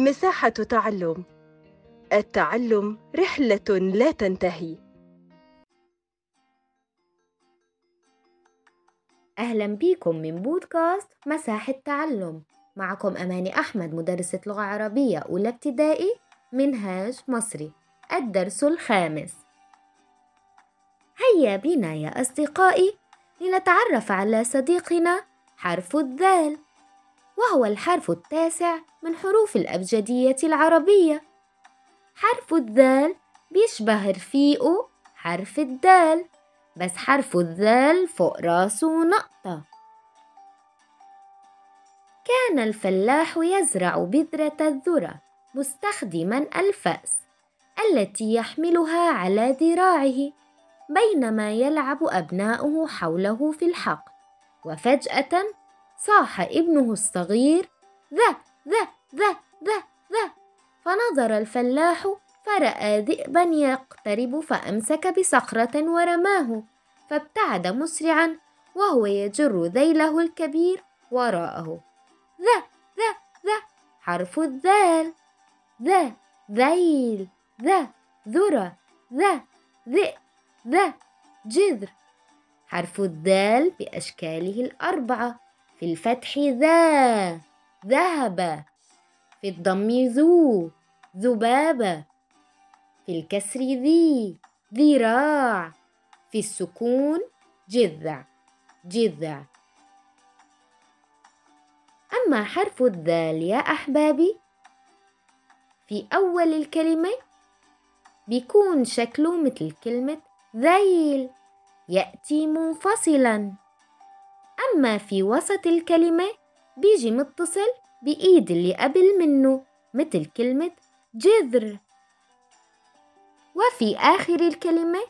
مساحة تعلم. التعلم رحلة لا تنتهي. أهلا بيكم من بودكاست مساحة تعلم معكم أماني أحمد مدرسة لغة عربية أولى ابتدائي منهاج مصري. الدرس الخامس. هيا بنا يا أصدقائي لنتعرف على صديقنا حرف الذال. وهو الحرف التاسع من حروف الأبجدية العربية. حرف الذال بيشبه رفيقه حرف الدال بس حرف الذال فوق راسه نقطة. كان الفلاح يزرع بذرة الذرة مستخدما الفأس التي يحملها على ذراعه بينما يلعب أبناؤه حوله في الحقل وفجأة صاح ابنه الصغير ذا ذا ذا ذا ذا. فنظر الفلاح فرأى ذئبا يقترب فأمسك بصخرة ورماه فابتعد مسرعا وهو يجر ذيله الكبير وراءه. ذا ذا ذا حرف الذال. ذا ذيل. ذا ذرة. ذا ذئب. ذا جذر. حرف الذال بأشكاله الأربعة. في الفتح ذا ذهب. في الضم ذو ذبابة في الكسر ذي ذراع. في السكون جذع جذع. أما حرف الذال يا أحبابي في أول الكلمة بيكون شكله مثل كلمة ذيل يأتي منفصلا. أما في وسط الكلمة بيجي متصل بإيد اللي قبل منه مثل كلمة جذر. وفي آخر الكلمة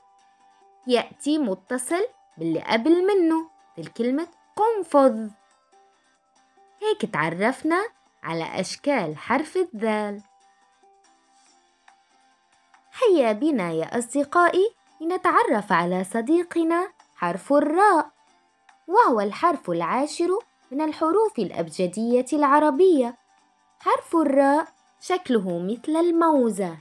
يأتي متصل باللي قبل منه مثل كلمة قنفذ. هيك تعرفنا على أشكال حرف الذال. هيا بنا يا أصدقائي لنتعرف على صديقنا حرف الراء. وهو الحرف العاشر من الحروف الأبجدية العربية. حرف الراء شكله مثل الموزة.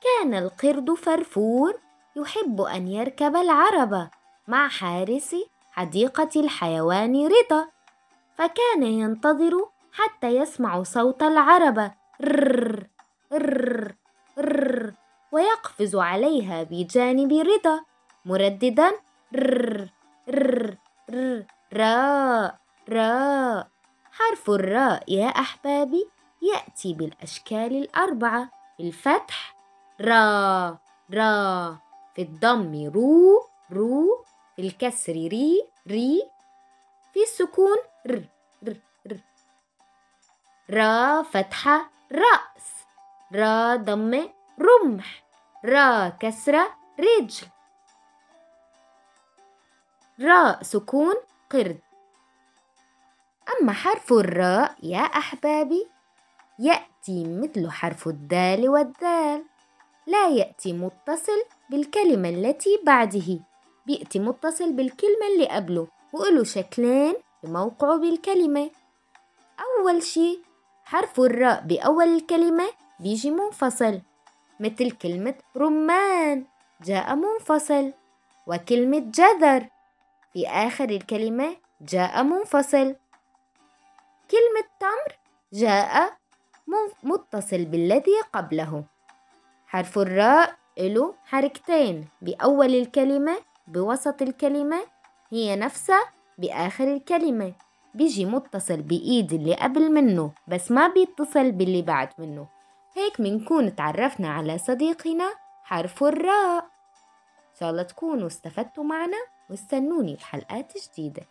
كان القرد فرفور يحب أن يركب العربة مع حارس حديقة الحيوان رضا. فكان ينتظر حتى يسمع صوت العربة رر ويقفز عليها بجانب رضا. مرددا رر رر رر راء راء حرف الراء يا أحبابي يأتي بالأشكال الأربعة. في الفتح را را في الضم رو رو. في الكسر ري ري. في السكون ر ر ر. را فتحة رأس. را ضمة رمح. را كسرة رجل. راء سكون قرد. أما حرف الراء يا أحبابي يأتي مثل حرف الدال والذال لا يأتي متصل بالكلمة التي بعده. بيأتي متصل بالكلمة اللي قبله وإله شكلين بموقعه بالكلمة. أول شي حرف الراء بأول الكلمة بيجي منفصل مثل كلمة رمان جاء منفصل. وكلمة جذر في آخر الكلمة جاء منفصل. كلمة تمر جاء متصل بالذي قبله. حرف الراء له حركتين بأول الكلمة بوسط الكلمة هي نفسها بآخر الكلمة بيجي متصل بإيد اللي قبل منه بس ما بيتصل باللي بعد منه. هيك منكون تعرفنا على صديقنا حرف الراء. إن شاء الله تكونوا استفدتوا معنا واستنوني بحلقات جديدة.